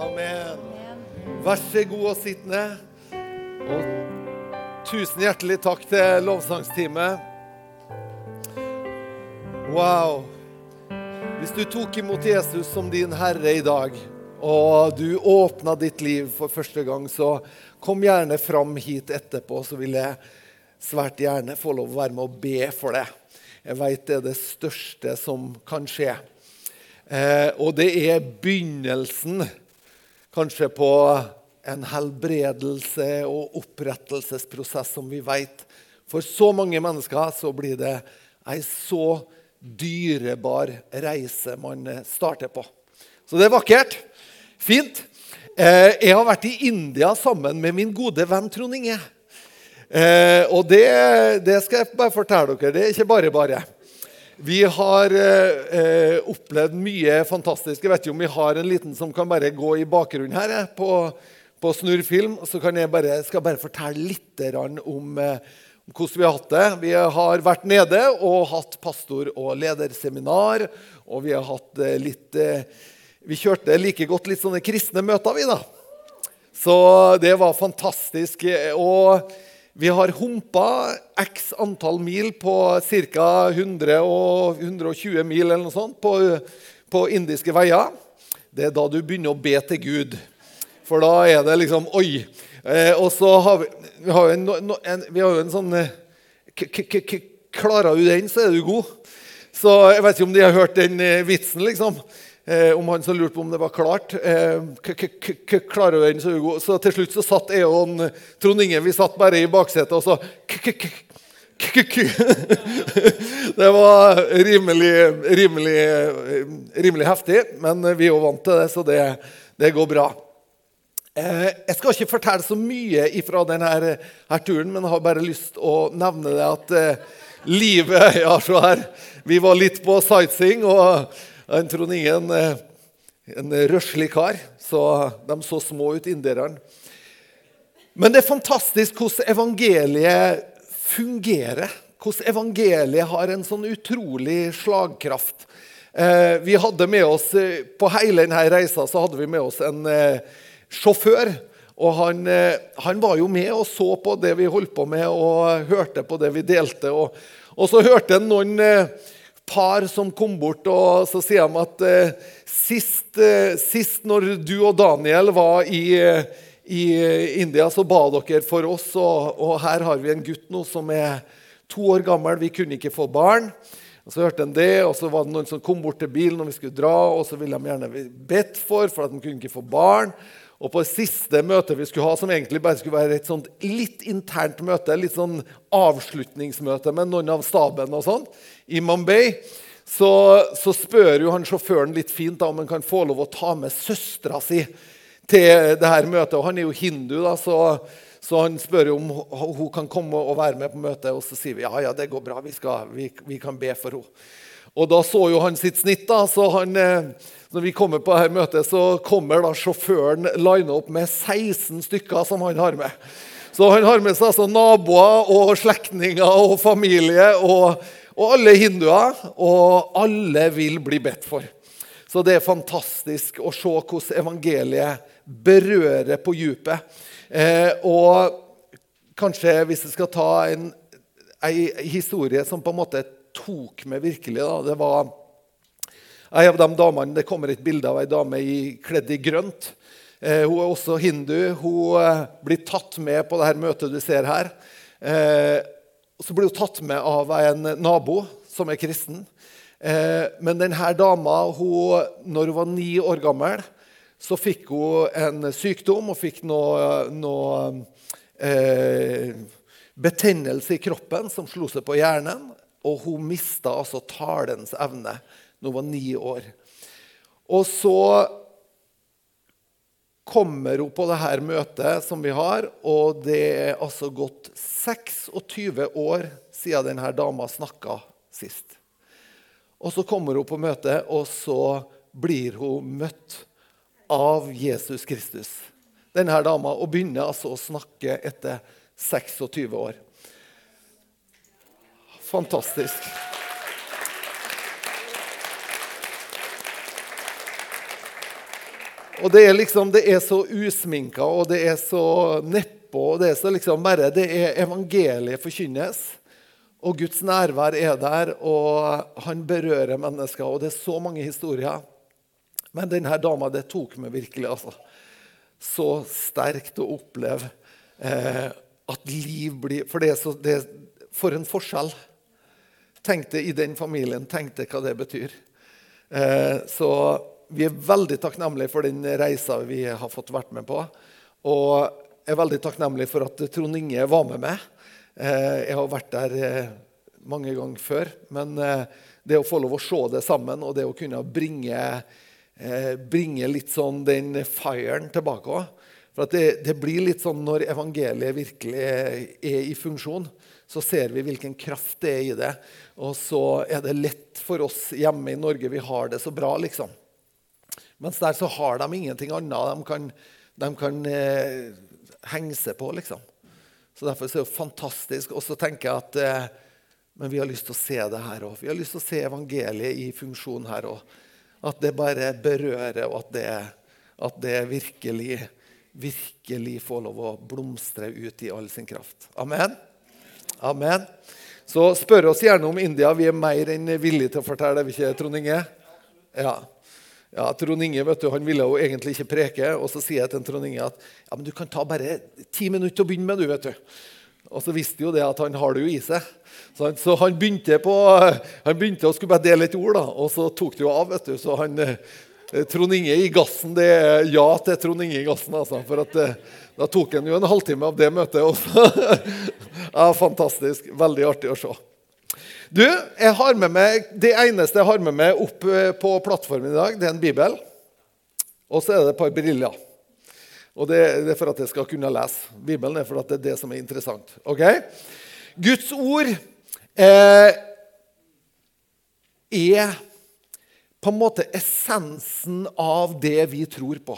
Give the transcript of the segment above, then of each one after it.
Amen. Vær så god og sitt ned. Og tusen hjertelig takk til lovsangsteamet. Wow. Hvis du tok imot Jesus som din herre i dag, og du åpna ditt liv for første gang, så kom gjerne fram hit etterpå, så vil jeg svært gjerne få lov å være med og be for det. Jeg veit det er det største som kan skje. Eh, og det er begynnelsen kanskje på en helbredelse og opprettelsesprosess som vi vet. For så mange mennesker så blir det ei så dyrebar reise man starter på. Så det er vakkert. Fint. Eh, jeg har vært i India sammen med min gode venn Trond Inge. Eh, og det, det, skal jeg bare fortelle dere. Det er ikke bare bare. Vi har eh, opplevd mye fantastisk. Jeg vet ikke om vi har en liten som kan bare gå i bakgrunnen her eh, på, på snurrfilm. Så kan jeg bare, skal bare fortelle litt om, eh, hvordan vi har hatt det. Vi har vært nede og hatt pastor- og lederseminar. Og vi har hatt eh, litt eh, Vi kjørte like godt litt sånne kristne møter, vi, da. Så det var fantastisk. og vi har humpa x antall mil på ca. 100-120 mil eller noe sånt på, på, indiske veier. Det er da du begynner å be til Gud. For da er det liksom Oi! Eh, og så har vi, vi har jo en, en, har en sånn eh, Klarer du den, så er du god. Så jeg vet ikke om de har hørt den eh, vitsen, liksom. Eh, om han som lurte på om det var klart. Eh, klarer den så Hugo. Så til slutt så satt jeg og Trond Inge vi satt bare i baksetet, og så Det var rimelig, rimelig, rimelig heftig, men vi er jo vant til det, så det, det går bra. Eh, jeg skal ikke fortelle så mye fra denne turen, men har bare lyst til å nevne det at eh, livet ja, så her, Vi var litt på sightseeing. og en Trond Ingen eh, en røslig kar, så de så små ut, inderne. Men det er fantastisk hvordan evangeliet fungerer. Hvordan evangeliet har en sånn utrolig slagkraft. Eh, vi hadde med oss, eh, På hele denne reisa så hadde vi med oss en sjåfør. Og han, han, var jo med og så på det vi holdt på med, og hørte på det vi delte. Og, og så hørte han noen par som kom bort, og så sier de at eh, sist, eh, sist, når du og Daniel var i, eh, i India, så ba dere for oss, og, og, her har vi en gutt nå som er to år gammel. Vi kunne ikke få barn. Og Så hørte han det, og så var det noen som kom bort til bilen når vi skulle dra, og så ville de gjerne bedt for, for at de kunne ikke få barn. Og på det siste møtet vi skulle ha, som egentlig bare skulle være et sånt litt internt møte, litt sånn avslutningsmøte med noen av staben og sånn, i Mumbai, så, så, spør jo han sjåføren litt fint da, om han kan få lov å ta med søstera si til det her møtet. Og han er jo hindu, da, så, så han spør om hun kan komme og være med på møtet. Og så sier vi ja, ja, det går bra, vi, skal, vi, vi kan be for henne. Og da så jo han sitt snitt. da, så han, eh, Når vi kommer på dette møtet, så kommer da sjåføren line opp med 16 stykker som han har med. Så han har med seg altså naboer og slektninger og familie og, og alle hinduer. Og alle vil bli bedt for. Så det er fantastisk å se hvordan evangeliet berører på dypet. Eh, og kanskje hvis jeg skal ta en, en historie som på en måte tok meg virkelig. Da. Det var ei av de damene, det kommer et bilde av ei dame i, kledd i grønt. Eh, hun er også hindu. Hun eh, blir tatt med på dette møtet du ser her. Eh, så blir hun tatt med av en nabo som er kristen. Eh, men denne dama, hun, når hun var ni år gammel, så fikk hun en sykdom og fikk noe, noe eh, betennelse i kroppen som slo seg på hjernen. Og hun mista altså talens evne når hun var ni år. Og så kommer hun på det her møtet som vi har, og det er altså gått 26 år siden denne dama snakka sist. Og så kommer hun på møtet, og så blir hun møtt av Jesus Kristus. Denne dama, Og begynner altså å snakke etter 26 år. Fantastisk. og det er liksom, det er så usminka, og det er så nedpå, og det er så liksom bare Det er evangeliet forkynnes. Og Guds nærvær er der, og han berører mennesker. Og det er så mange historier. Men denne dama, det tok meg virkelig. altså. Så sterkt å oppleve eh, at liv blir For det er så, det, for en forskjell. Tenk det i den familien. tenkte hva det betyr. Eh, så vi er veldig takknemlige for den reisa vi har fått vært med på. Og jeg er veldig takknemlig for at Trond Inge var med meg. Eh, jeg har vært der eh, mange ganger før. Men det å få lov å se det sammen, og det å kunne bringe, bringe litt sånn den firen tilbake òg For det, det, blir litt sånn når evangeliet virkelig er i funksjon, så ser vi hvilken kraft det er i det. Og så er det lett for oss hjemme i Norge. Vi har det så bra, liksom. Mens der så har de ingenting annet de kan, de kan eh, henge seg på, liksom. Så Derfor er det fantastisk. Og så tenker jeg at eh, men vi har lyst til å se det her òg. Vi har lyst til å se evangeliet i funksjon her òg. At det bare berører, og at det, at det virkelig, virkelig får lov å blomstre ut i all sin kraft. Amen. Amen. Så spør oss gjerne om India. Vi er mer enn villige til å fortelle, er vi ikke, Trond Inge? Ja. Ja, Trond Inge vet du, han ville jo egentlig ikke preke, og så sier jeg til Trond Inge at ja, men du kan ta bare ti minutter å begynne med. du, vet du. Og så visste jo det at han har det jo i seg. Så han, så han begynte, på, han begynte å skulle bare dele et ord, da, og så tok det jo av. vet du. Så han, eh, Trond Inge i gassen, det er ja til Trond Inge i gassen. altså, for at eh, Da tok han jo en halvtime av det møtet. Også. ja, Fantastisk. Veldig artig å se. Du, jeg har med meg, Det eneste jeg har med meg opp eh, på plattformen i dag, det er en bibel. Og så er det et par briller. Og det, det, er for at jeg skal kunne lese. Bibelen er for at det er det som er interessant. Ok? Guds ord eh, er på en måte essensen av det vi tror på.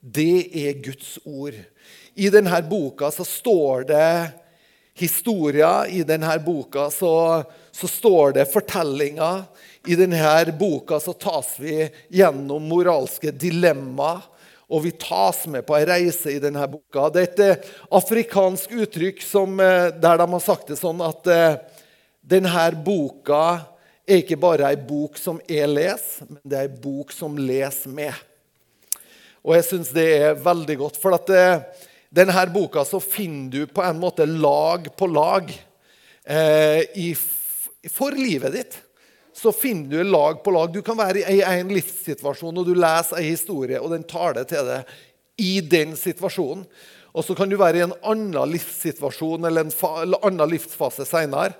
Det er Guds ord. I denne boka så står det historier. I denne boka så så står det fortellinger. I denne boka så tas vi gjennom moralske dilemmaer. Og vi tas med på ei reise i denne boka. Det er et eh, afrikansk uttrykk som, eh, der de har sagt det sånn at eh, denne boka er ikke bare ei bok som jeg leser, men det er ei bok som leser med. Og jeg syns det er veldig godt. For at denne boka så finner du på en måte lag på lag eh, i for livet ditt så finner du lag på lag. Du kan være i en livssituasjon og du leser en historie, og den tar det til deg i den situasjonen. Og så kan du være i en annen livssituasjon eller en annen livsfase seinere.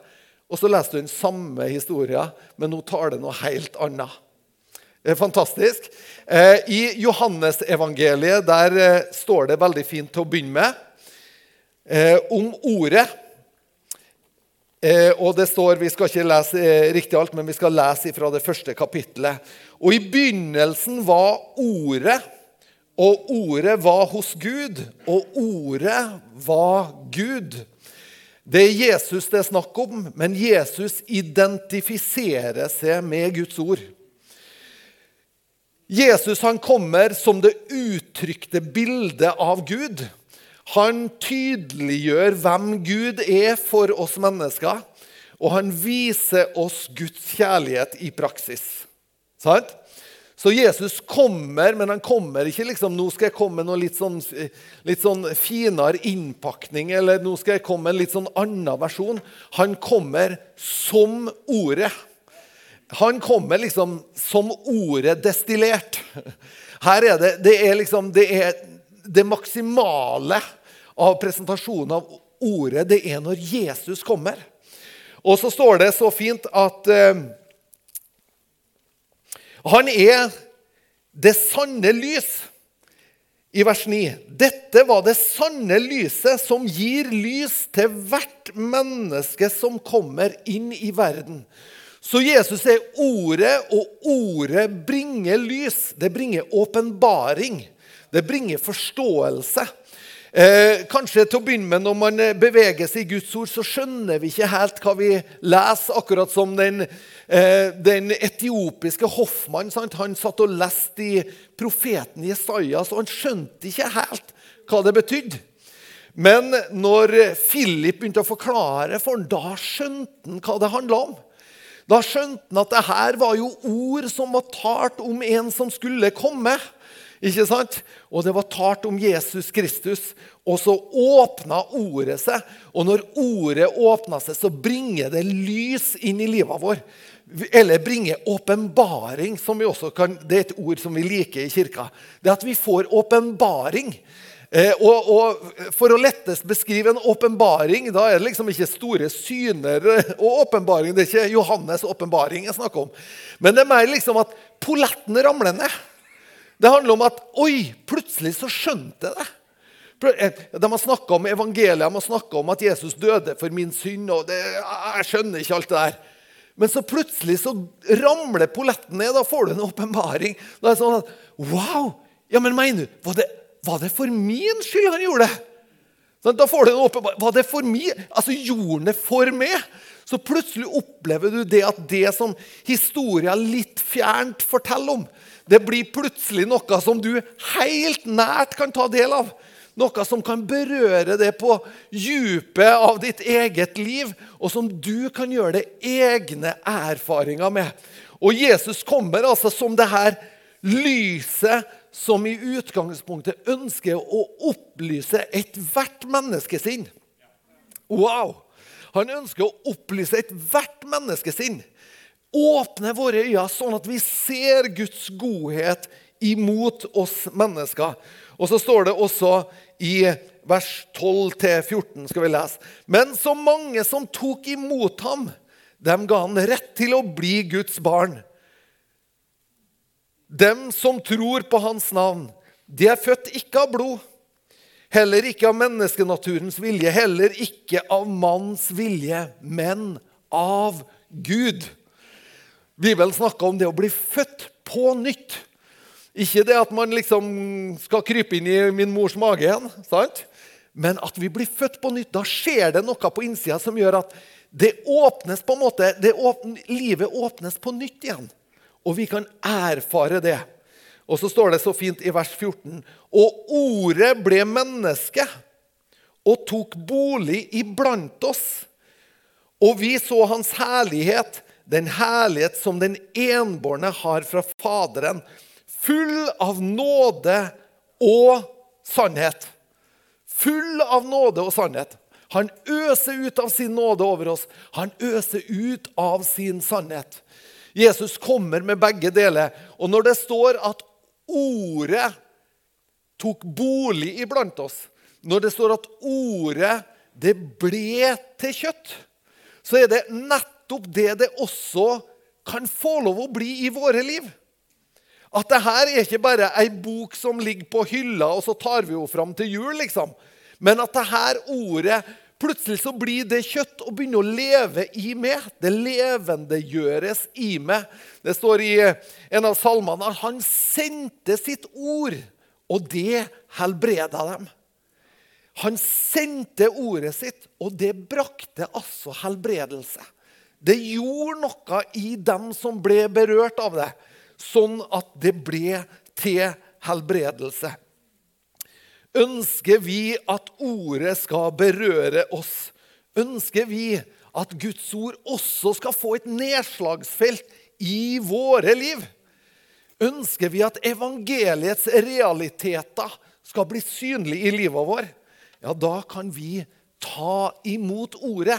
Og så leser du den samme historien, men nå tar det noe helt annet. Det er fantastisk. Eh, I Johannesevangeliet der eh, står det veldig fint til å begynne med eh, om ordet. Eh, og det står, Vi skal ikke lese eh, riktig alt, men vi skal lese fra det første kapittelet. Og i begynnelsen var Ordet, og Ordet var hos Gud, og Ordet var Gud. Det er Jesus det er snakk om, men Jesus identifiserer seg med Guds ord. Jesus han kommer som det uttrykte bildet av Gud. Han tydeliggjør hvem Gud er for oss mennesker, og han viser oss Guds kjærlighet i praksis. Sant? Så Jesus kommer, men han kommer ikke liksom nå skal jeg komme med noe litt sånn, litt sånn finere innpakning, eller nå skal jeg komme med en litt sånn annen versjon. Han kommer som Ordet. Han kommer liksom som Ordet destillert. Her er det, det er liksom, det er det maksimale av presentasjonen av ordet, det er når Jesus kommer. Og så står det så fint at uh, han er det sanne lys. I vers 9. Dette var det sanne lyset som gir lys til hvert menneske som kommer inn i verden. Så Jesus er ordet, og ordet bringer lys. Det bringer åpenbaring. Det bringer forståelse. Eh, kanskje til å begynne med Når man beveger seg i Guds ord, så skjønner vi ikke helt hva vi leser. Akkurat som den, eh, den etiopiske hoffmannen. Han satt og leste i profeten Jesajas, og han skjønte ikke helt hva det betydde. Men når Philip begynte å forklare for ham, da skjønte han hva det handla om. Da skjønte han at det her var jo ord som var talt om en som skulle komme. Ikke sant? Og det var talt om Jesus Kristus. Og så åpna ordet seg. Og når ordet åpna seg, så bringer det lys inn i livet vår. Eller bringer åpenbaring, som vi også kan, det er et ord som vi liker i kirka. Det er at vi får åpenbaring. Eh, og, og, For å lettest beskrive en åpenbaring, da er det liksom ikke store syner og åpenbaring. Det er ikke Johannes' åpenbaring jeg snakker om. Men det er mer liksom at polletten ramler ned. Det handler om at Oi, plutselig så skjønte jeg det. Eh, de har snakka om evangeliet, de har snakka om at Jesus døde for min synd. og det, Jeg skjønner ikke alt det der. Men så plutselig så ramler polletten ned. Da får du en åpenbaring. Da er det sånn at Wow! Ja, men mener du, var det, var det for min skyld han gjorde det? Da får du en åpenbar Var det for min? Altså, gjorde det for meg. Så plutselig opplever du det at det som historia litt fjernt forteller om, det blir plutselig noe som du helt nært kan ta del av. Noe som kan berøre det på dypet av ditt eget liv, og som du kan gjøre det egne erfaringer med. Og Jesus kommer altså som det her lyset som i utgangspunktet ønsker å opplyse ethvert menneskesinn. Wow! Han ønsker å opplyse ethvert menneskesinn åpne våre øyne, sånn at vi ser Guds godhet imot oss mennesker. Og så står det også i vers 12-14, skal vi lese. Men så mange som tok imot ham, dem ga han rett til å bli Guds barn. Dem som tror på hans navn, de er født ikke av blod, heller ikke av menneskenaturens vilje, heller ikke av manns vilje, men av Gud. Bibelen snakker om det å bli født på nytt. Ikke det at man liksom skal krype inn i min mors mage igjen, sant? men at vi blir født på nytt. Da skjer det noe på innsida som gjør at det åpnes på en måte, åpne, livet åpnes på nytt igjen. Og vi kan erfare det. Og så står det så fint i vers 14.: Og ordet ble menneske og tok bolig iblant oss. Og vi så hans herlighet, den herlighet som den enbårne har fra Faderen, full av nåde og sannhet. Full av nåde og sannhet. Han øser ut av sin nåde over oss. Han øser ut av sin sannhet. Jesus kommer med begge deler. Og når det står at ordet tok bolig iblant oss, når det står at ordet det ble til kjøtt, så er det nettopp det det også kan få lov å bli i våre liv. At det her er ikke bare ei bok som ligger på hylla, og så tar vi henne fram til jul, liksom. Men at det her ordet Plutselig så blir det kjøtt og begynner å leve i meg. Det levendegjøres i meg. Det står i en av salmene at han sendte sitt ord, og det helbreda dem. Han sendte ordet sitt, og det brakte altså helbredelse. Det gjorde noe i dem som ble berørt av det, sånn at det ble til helbredelse. Ønsker vi at ordet skal berøre oss? Ønsker vi at Guds ord også skal få et nedslagsfelt i våre liv? Ønsker vi at evangeliets realiteter skal bli synlige i livet vår? Ja, da kan vi ta imot ordet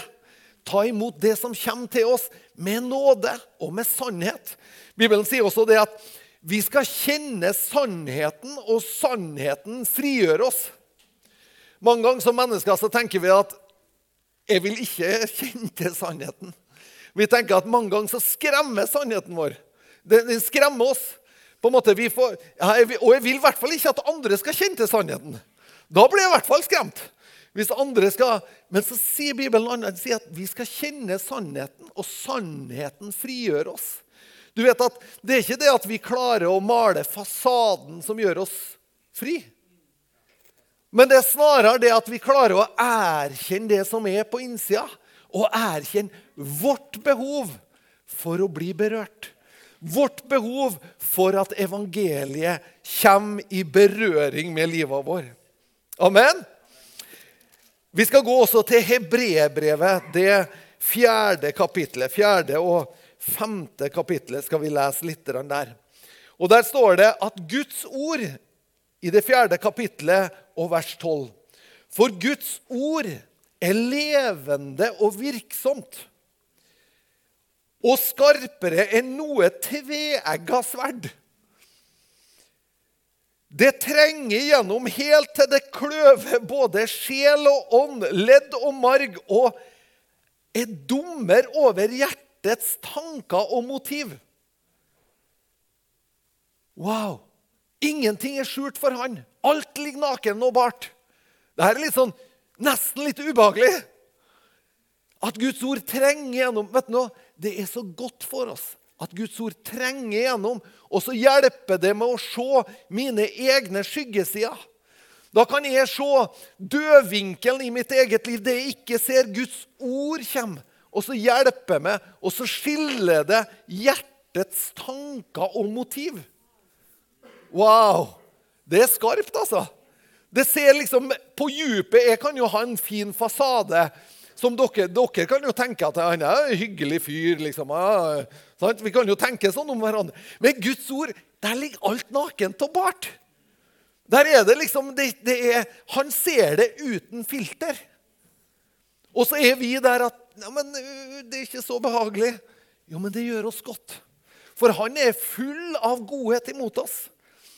ta imot det som kommer til oss, med nåde og med sannhet. Bibelen sier også det at vi skal kjenne sannheten, og sannheten frigjør oss. Mange ganger som mennesker så tenker vi at jeg vil ikke kjenne til sannheten. Vi tenker at mange ganger så skremmer sannheten vår. Den skremmer oss. På en måte, får, og jeg vil i hvert fall ikke at andre skal kjenne til sannheten. Da blir jeg i hvert fall skremt. Hvis andre skal, Men så sier Bibelen annet, sier at vi skal kjenne sannheten, og sannheten frigjør oss. Du vet at Det er ikke det at vi klarer å male fasaden som gjør oss fri. Men det er snarere det at vi klarer å erkjenne det som er på innsida, og erkjenne vårt behov for å bli berørt. Vårt behov for at evangeliet kommer i berøring med livet vår. Amen? Vi skal gå også til Hebrebrevet, det fjerde kapitlet. Fjerde og femte kapitlet skal vi lese litt der. Og Der står det at Guds ord i det fjerde kapitlet og vers 12 For Guds ord er levende og virksomt og skarpere enn noe tveegga sverd. Det trenger gjennom helt til det kløver både sjel og ånd, ledd og marg, og er dommer over hjertets tanker og motiv. Wow! Ingenting er skjult for han. Alt ligger naken og bart. Dette er litt sånn, nesten litt ubehagelig. At Guds ord trenger gjennom vet du noe, Det er så godt for oss at Guds ord trenger gjennom. Og så hjelper det med å se mine egne skyggesider. Da kan jeg se dødvinkelen i mitt eget liv, det jeg ikke ser. Guds ord kommer, og så hjelper meg, og så skiller det hjertets tanker og motiv. Wow! Det er skarpt, altså. Det ser liksom på djupet Jeg kan jo ha en fin fasade som dere, dere kan jo tenke at han er en hyggelig fyr. liksom. Ja, vi kan jo tenke sånn om hverandre. Men Guds ord, der ligger alt nakent og bart. Der er det liksom, det, det er, Han ser det uten filter. Og så er vi der at ja, men det er ikke så behagelig. Jo, men det gjør oss godt. For han er full av godhet imot oss.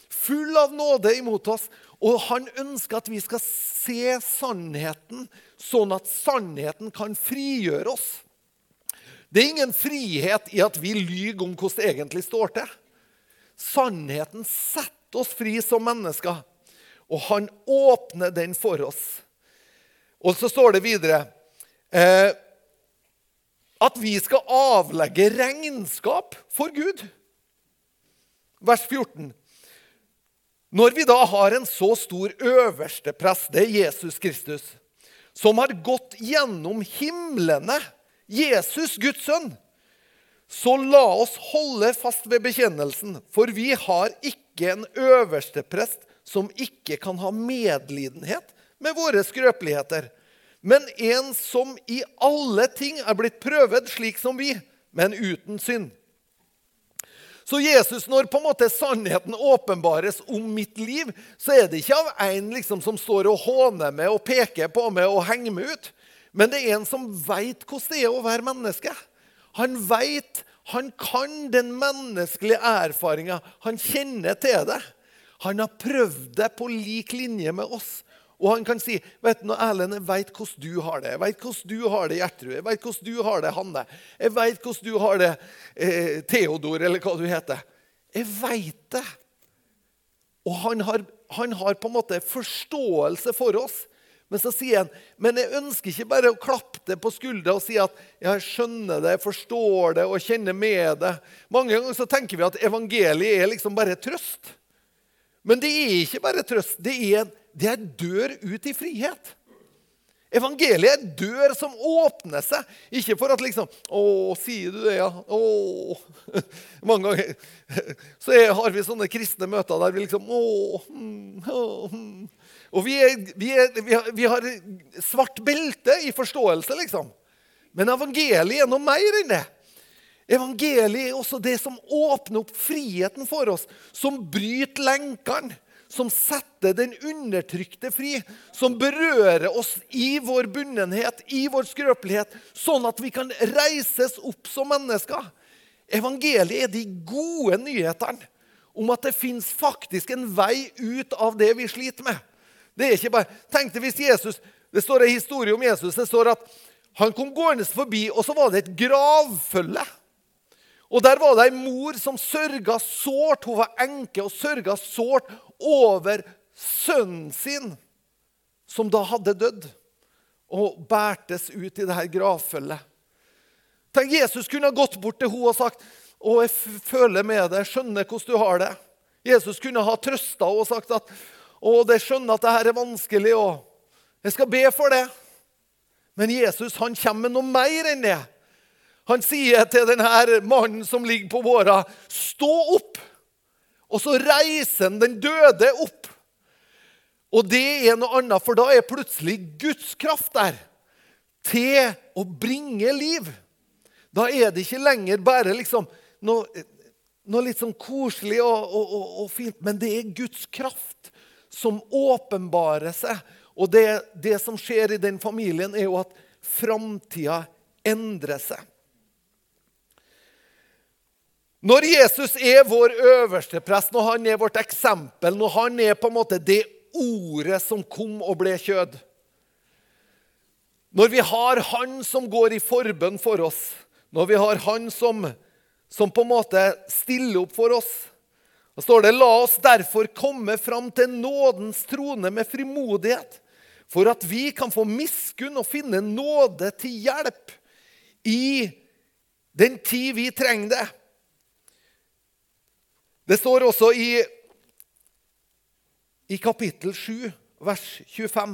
Full av nåde imot oss. Og han ønsker at vi skal se sannheten, sånn at sannheten kan frigjøre oss. Det er ingen frihet i at vi lyver om hvordan det egentlig står til. Sannheten setter oss fri som mennesker, og han åpner den for oss. Og så står det videre eh, at vi skal avlegge regnskap for Gud. Vers 14. Når vi da har en så stor øverste prest, det er Jesus Kristus, som har gått gjennom himlene, Jesus, Guds sønn, så la oss holde fast ved bekjennelsen, for vi har ikke en øverste prest som ikke kan ha medlidenhet med våre skrøpeligheter, men en som i alle ting er blitt prøvd slik som vi, men uten synd. Så Jesus, når på en måte sannheten åpenbares om mitt liv, så er det ikke av en liksom som står og håner meg og peker på meg og henger meg ut. Men det er en som veit hvordan det er å være menneske. Han veit, han kan den menneskelige erfaringa. Han kjenner til det. Han har prøvd det på lik linje med oss. Og han kan si vet du, Erlend, jeg veit hvordan du har det. Jeg veit hvordan du har det, Gjertrud. Jeg veit hvordan du har det, Hanne. Jeg veit hvordan du har det, eh, Theodor, eller hva du heter. Jeg veit det. Og han har, han har, på en måte forståelse for oss. Men så sier han men jeg ønsker ikke bare å klappe det på skuldra og si at jeg skjønner det, jeg forstår det og kjenner med det. Mange ganger så tenker vi at evangeliet er liksom bare trøst. Men det er ikke bare trøst. Det er en det er dør ut i frihet. Evangeliet er dør som åpner seg. Ikke for at liksom Å, sier du det, ja? Å. Mange ganger så har vi sånne kristne møter der vi liksom Å. å, hmm. Og vi, er, vi, er, vi, har, vi, har, svart belte i forståelse, liksom. Men evangeliet er noe mer enn det. Evangeliet er også det som åpner opp friheten for oss, som bryter lenkene som setter den undertrykte fri, som berører oss i vår bunnenhet, i vår skrøpelighet, sånn at vi kan reises opp som mennesker. Evangeliet er de gode nyhetene om at det fins faktisk en vei ut av det vi sliter med. Det er ikke bare, Tenk deg hvis Jesus, Det står en historie om Jesus. Det står at han kom gående forbi, og så var det et gravfølge. Og Der var det ei mor som sørga sårt. Hun var enke og sørga sårt over sønnen sin, som da hadde dødd, og bærtes ut i det her gravfølget. Tenk, Jesus kunne ha gått bort til henne og sagt å, jeg føler med deg, skjønner hvordan du har det. Jesus kunne ha trøsta henne og sagt at å, jeg skjønner at det her er vanskelig, og jeg skal be for det. Men Jesus han kommer med noe mer enn det. Han sier til denne mannen som ligger på våra, 'Stå opp!' Og så reiser han den døde opp. Og det er noe annet, for da er plutselig Guds kraft der til å bringe liv. Da er det ikke lenger bare liksom noe, noe litt sånn koselig og, og, og, og, fint, men det er Guds kraft som åpenbarer seg. Og det, det som skjer i den familien, er jo at framtida endrer seg. Når Jesus er vår øverste prest, når han er vårt eksempel, når han er på en måte det ordet som kom og ble kjød Når vi har han som går i forbønn for oss, når vi har han som, som på en måte stiller opp for oss da står det, La oss derfor komme fram til nådens trone med frimodighet, for at vi kan få miskunn og finne nåde til hjelp i den tid vi trenger det. Det står også i, i kapittel 7, vers 25.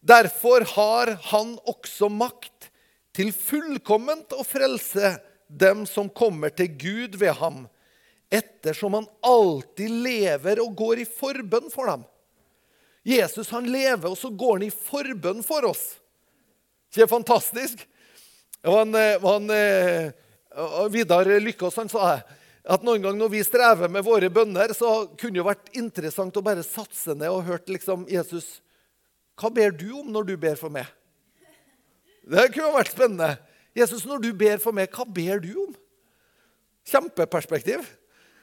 Derfor har han også makt til fullkomment å frelse dem som kommer til Gud ved ham ettersom han alltid lever og går i forbønn for dem. Jesus han lever, og så går han i forbønn for oss. Ikke fantastisk? Han, han, eh, Vidar Lykkås han sa at noen gang når vi strever med våre bønner, så kunne det vært interessant å bare satse ned og hørt liksom, Jesus, hva ber du om når du ber for meg? Det kunne vært spennende. Jesus, når du ber for meg, hva ber du om? Kjempeperspektiv.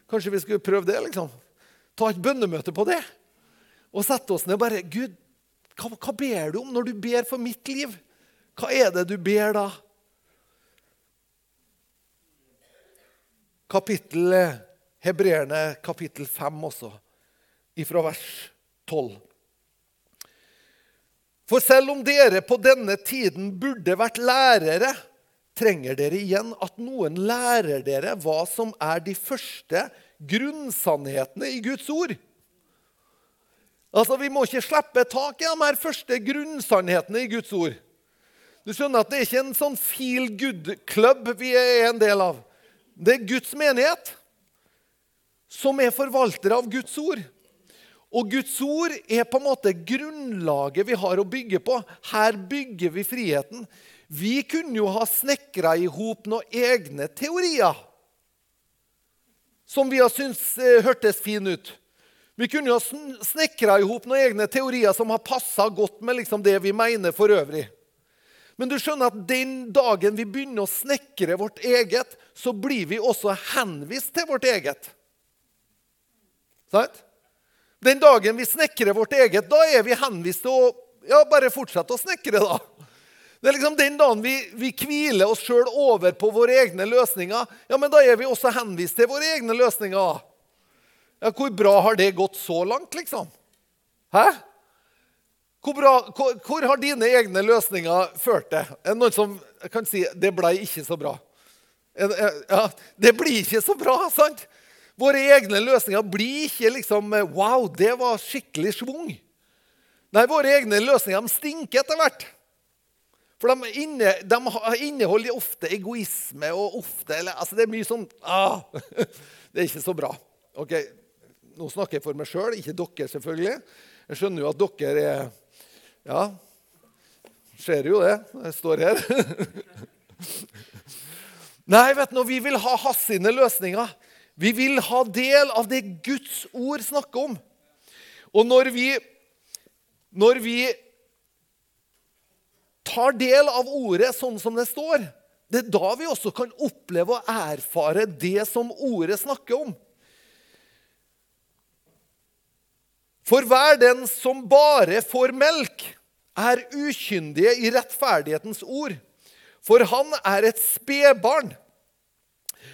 Kanskje vi skulle prøve det? liksom? Ta et bønnemøte på det. Og sette oss ned og bare Gud, hva, hva ber du om når du ber for mitt liv? Hva er det du ber da? Kapittel Hebreerne kapittel 5 også, ifra vers 12. For selv om dere på denne tiden burde vært lærere, trenger dere igjen at noen lærer dere hva som er de første grunnsannhetene i Guds ord. Altså, Vi må ikke slippe tak i de her første grunnsannhetene i Guds ord. Du skjønner at Det er ikke en sånn feel good-klubb vi er en del av. Det er Guds menighet som er forvaltere av Guds ord. Og Guds ord er på en måte grunnlaget vi har å bygge på. Her bygger vi friheten. Vi kunne jo ha snekra i hop noen egne teorier som vi har syntes eh, hørtes fine ut. Vi kunne jo ha snekra i hop noen egne teorier som har passa godt med liksom det vi mener for øvrig. Men du skjønner at den dagen vi begynner å snekre vårt eget, så blir vi også henvist til vårt eget. Sant? Den dagen vi snekrer vårt eget, da er vi henvist til å ja, bare fortsette å snekre. da. Det er liksom Den dagen vi, vi hviler oss sjøl over på våre egne løsninger, ja, men da er vi også henvist til våre egne løsninger. Ja, Hvor bra har det gått så langt, liksom? Hæ? Hvor, bra, hvor, hvor har dine egne løsninger ført deg? Er det noen som kan si det ble ikke så bra? Ja, Det blir ikke så bra, sant? Våre egne løsninger blir ikke liksom Wow, det var skikkelig schwung. Nei, våre egne løsninger de stinker etter hvert. For de, inne, de inneholder ofte egoisme og ofte eller, altså Det er mye sånn ah, Det er ikke så bra. Ok, Nå snakker jeg for meg sjøl, ikke dere, selvfølgelig. Jeg skjønner jo at dere er Ja, ser jo det. når Jeg står her. Nei, vet du, vi vil ha hans løsninger. Vi vil ha del av det Guds ord snakker om. Og når vi, når vi tar del av ordet sånn som det står, det er da vi også kan oppleve og erfare det som ordet snakker om. For hver den som bare får melk, er ukyndige i rettferdighetens ord. For han er et spedbarn.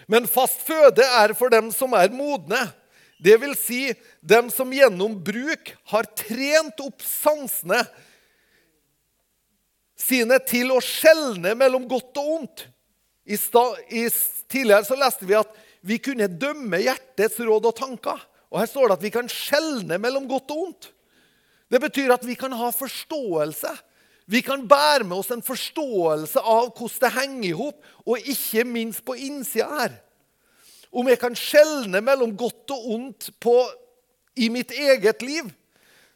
Men fast føde er for dem som er modne. Det vil si dem som gjennom bruk har trent opp sansene sine til å skjelne mellom godt og ondt. I, sta, i tidligere så leste vi at vi kunne dømme hjertets råd og tanker. Og Her står det at vi kan skjelne mellom godt og ondt. Det betyr at vi kan ha forståelse. Vi kan bære med oss en forståelse av hvordan det henger i hop, og ikke minst på innsida her. Om jeg kan skjelne mellom godt og ondt på, i mitt eget liv.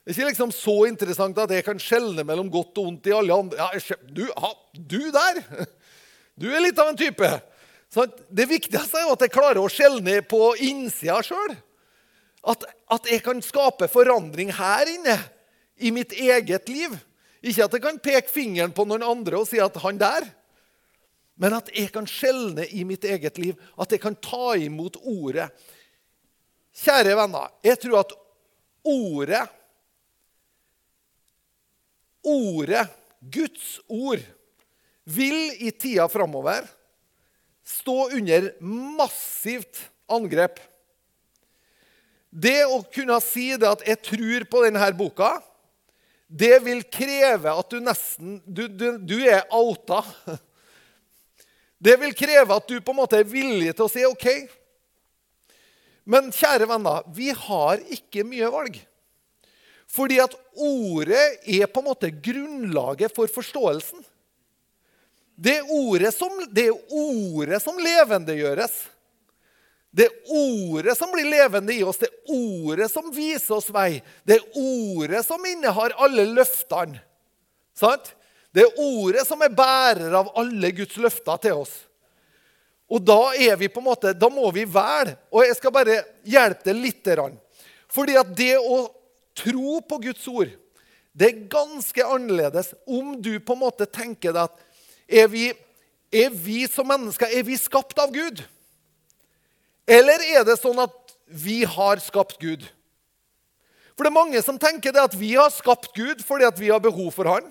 Det er ikke liksom så interessant at jeg kan skjelne mellom godt og ondt i alle andre. Ja, du, ha, du der! Du er litt av en type. Så det viktigste er jo at jeg klarer å skjelne på innsida sjøl. At, at, jeg kan skape forandring her inne, i mitt eget liv. Ikke at jeg kan peke fingeren på noen andre og si at 'han der'. Men at jeg kan skjelne i mitt eget liv. At jeg kan ta imot ordet. Kjære venner, jeg tror at ordet Ordet, Guds ord, vil i tida framover stå under massivt angrep. Det å kunne si det at 'jeg tror på denne boka', det vil kreve at du nesten Du, du, du er outa. Det vil kreve at du på en måte er villig til å si OK. Men kjære venner, vi har ikke mye valg. Fordi at ordet er på en måte grunnlaget for forståelsen. Det ordet som, det er ordet som levendegjøres. Det er ordet som blir levende i oss, det er ordet som viser oss vei. Det er ordet som innehar alle løftene. Sant? Det er ordet som er bærer av alle Guds løfter til oss. Og da er vi på en måte, da må vi velge. Og jeg skal bare hjelpe deg litt. Fordi at det å tro på Guds ord, det er ganske annerledes om du på en måte tenker deg at er vi, er vi som mennesker er vi skapt av Gud? Eller er det sånn at vi har skapt Gud? For det er mange som tenker det at vi har skapt Gud fordi at vi har behov for Han.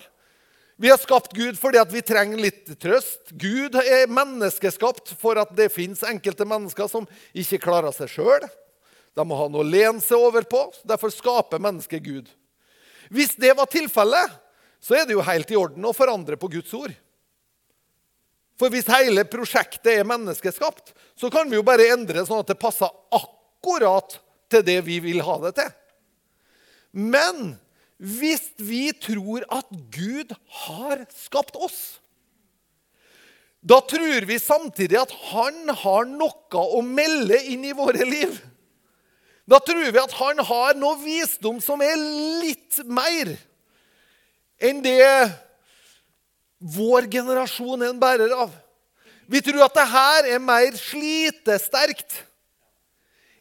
Vi har skapt Gud fordi at vi trenger litt trøst. Gud er menneskeskapt for at det fins enkelte mennesker som ikke klarer seg sjøl. De må ha noe å lene seg over på. Derfor skaper mennesket Gud. Hvis det var tilfellet, så er det jo helt i orden å forandre på Guds ord. For hvis hele prosjektet er menneskeskapt, så kan vi jo bare endre sånn at det passer akkurat til det vi vil ha det til. Men hvis vi tror at Gud har skapt oss. Da tror vi samtidig at han har noe å melde inn i våre liv. Da tror vi at han har noe visdom som er litt mer enn det vår generasjon er en bærer av. Vi tror at det her er mer slitesterkt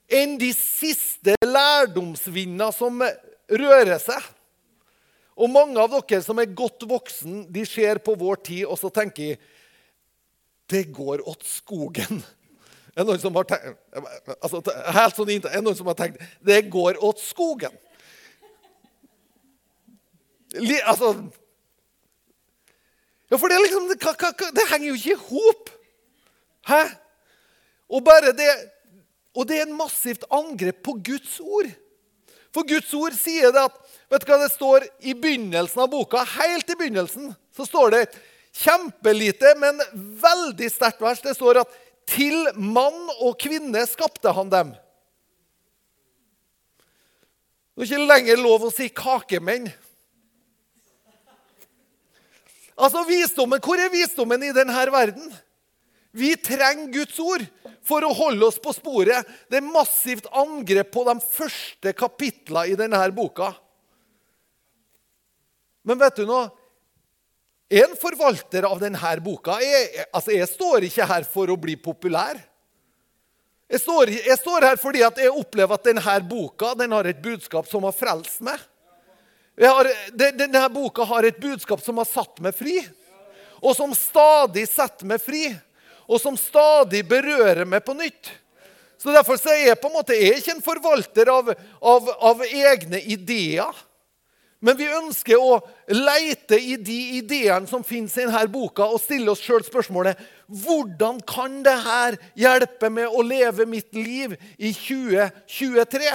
enn de siste lærdomsvinda som rører seg. Og mange av dere som er godt voksen, de ser på vår tid og så tenker de, det går åt skogen. Er noen som har tenkt, altså, sånn, er noen som har tenkt det går åt skogen? Altså Ja, for det, liksom, det, det henger jo ikke i hop. Hæ? Og det Og det er en massivt angrep på Guds ord. For Guds ord sier det at Vet du hva det står i begynnelsen av boka? Helt i begynnelsen så står det kjempelite, men veldig sterkt vers. Det står at 'til mann og kvinne skapte han dem'. Det er ikke lenger lov å si 'kakemenn'. Altså visdommen, Hvor er visdommen i denne verden? Vi trenger Guds ord for å holde oss på sporet. Det er massivt angrep på de første kapitlene i denne boka. Men vet du noe? En forvalter av denne boka jeg, altså jeg står ikke her for å bli populær. Jeg står, jeg står her fordi jeg opplever at denne boka den har et budskap som har frelst meg. Har, denne boka har et budskap som har satt meg fri, og som stadig setter meg fri. Og som stadig berører meg på nytt. Så Derfor så er jeg på en måte jeg ikke en forvalter av, av, av egne ideer. Men vi ønsker å leite i de ideene som fins i denne boka, og stille oss sjøl spørsmålet hvordan kan dette hjelpe med å leve mitt liv i 2023?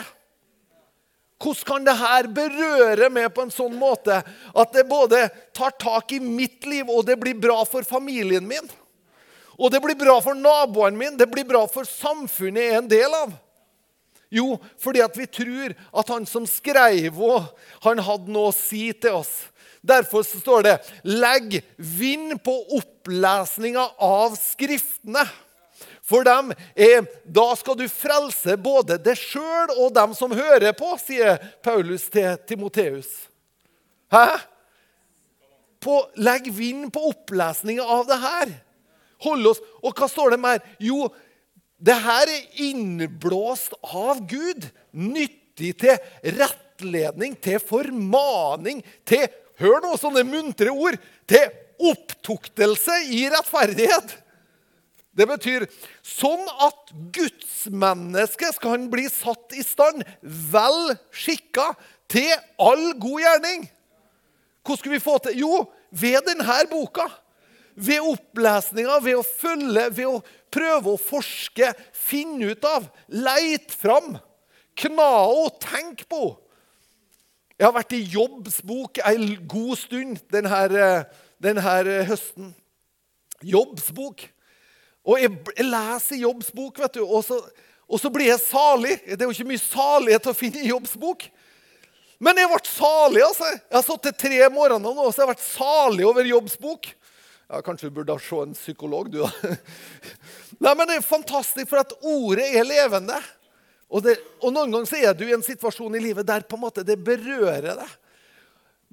Hvordan kan dette berøre meg på en sånn måte at det både tar tak i mitt liv, og det blir bra for familien min? Og det blir bra for naboen min, det blir bra for samfunnet jeg er en del av? Jo, fordi at vi tror at han som skrev henne, han hadde noe å si til oss. Derfor står det 'legg vind på opplesninga av Skriftene'. For dem er, da skal du frelse både deg sjøl og dem som hører på, sier Paulus til Timoteus. Hæ? På, legg vind på opplesninga av det her. Hold oss, Og hva står det mer? Jo, det her er innblåst av Gud. Nyttig til rettledning, til formaning, til Hør nå sånne muntre ord. Til opptuktelse i rettferdighet. Det betyr sånn at gudsmennesket skal han bli satt i stand, vel skikka, til all god gjerning. Hvordan skulle vi få til Jo, ved denne boka. Ved opplesninga, ved å følge, ved å prøve å forske, finne ut av, leite fram. Kna og tenk på. Jeg har vært i Jobbs bok en god stund denne, denne høsten. Jobbs bok. Og jeg, jeg leser Jobbs bok, vet du, og så, og så, blir jeg salig. Det er jo ikke mye salighet å finne i Jobbs bok. Men jeg ble salig. altså. Jeg har sittet tre morgener nå, så jeg har vært salig over Jobbs bok. Ja, Kanskje du burde se en psykolog, du, da. Nei, men Det er fantastisk, for at ordet er levende. Og, det, og Noen ganger så er du i en situasjon i livet der på en måte det berører deg.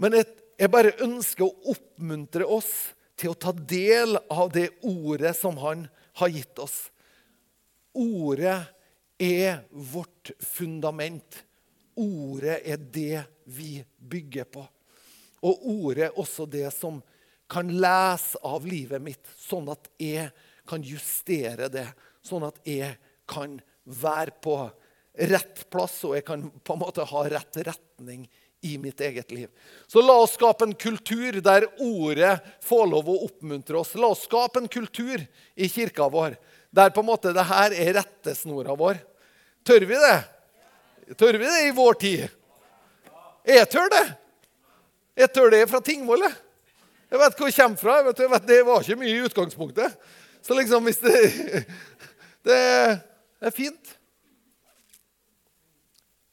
Men jeg, jeg bare ønsker å oppmuntre oss til å ta del av det ordet som han har gitt oss. Ordet er vårt fundament. Ordet er det vi bygger på. Og ordet er også det som kan lese av livet mitt, sånn at jeg kan justere det. Sånn at jeg kan være på rett plass, og jeg kan på en måte ha rett retning i mitt eget liv. Så la oss skape en kultur der ordet får lov å oppmuntre oss. La oss skape en kultur i kirka vår der på en måte det her er rettesnora vår. Tør vi det? Tør vi det i vår tid? Jeg tør det. Jeg tør det fra Tingvoll. Jeg vet hvor jeg kommer fra. Jeg vet, jeg vet, det var ikke mye i utgangspunktet. Så liksom hvis det Det er fint.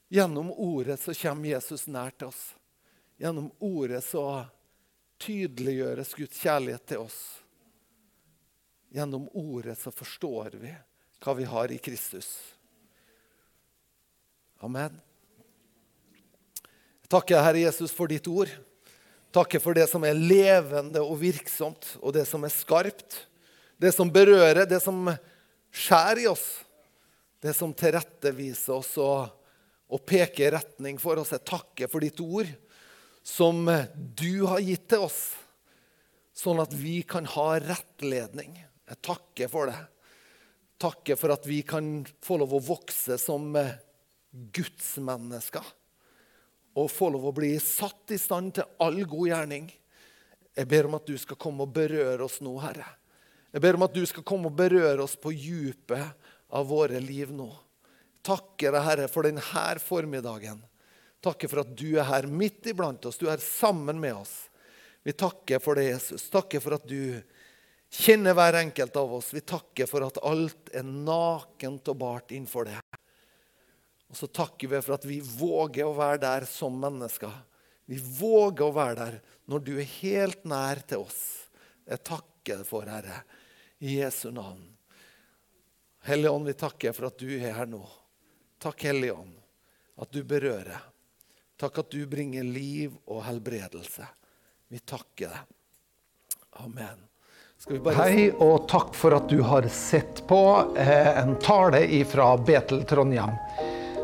Gjennom ordet så kommer Jesus nær til oss. Gjennom ordet så tydeliggjøres Guds kjærlighet til oss. Gjennom ordet så forstår vi hva vi har i Kristus. Amen. Jeg takker Herre Jesus for ditt ord. Takker for det som er levende og virksomt, og det som er skarpt. Det som berører, det som skjærer i oss. Det som tilretteviser oss og, og peker retning for oss. Jeg takker for ditt ord, som du har gitt til oss, sånn at vi kan ha rettledning. Jeg takker for det. Takker for at vi kan få lov å vokse som gudsmennesker. Og få lov å bli satt i stand til all god gjerning. Jeg ber om at du skal komme og berøre oss nå, Herre. Jeg ber om at du skal komme og berøre oss på djupet av våre liv nå. Takker deg, Herre, for denne formiddagen. Takker for at du er her midt iblant oss. Du er sammen med oss. Vi takker for det, Jesus. Takker for at du kjenner hver enkelt av oss. Vi takker for at alt er nakent og bart innenfor det. Og så takker vi for at vi våger å være der som mennesker. Vi våger å være der når du er helt nær til oss. Jeg takker for, Herre, i Jesu navn. Hellige Ånd, vi takker for at du er her nå. Takk, Hellige Ånd, at du berører. Takk at du bringer liv og helbredelse. Vi takker deg. Amen. Hei, og takk for at du har sett på eh, en tale fra Betel Trondheim.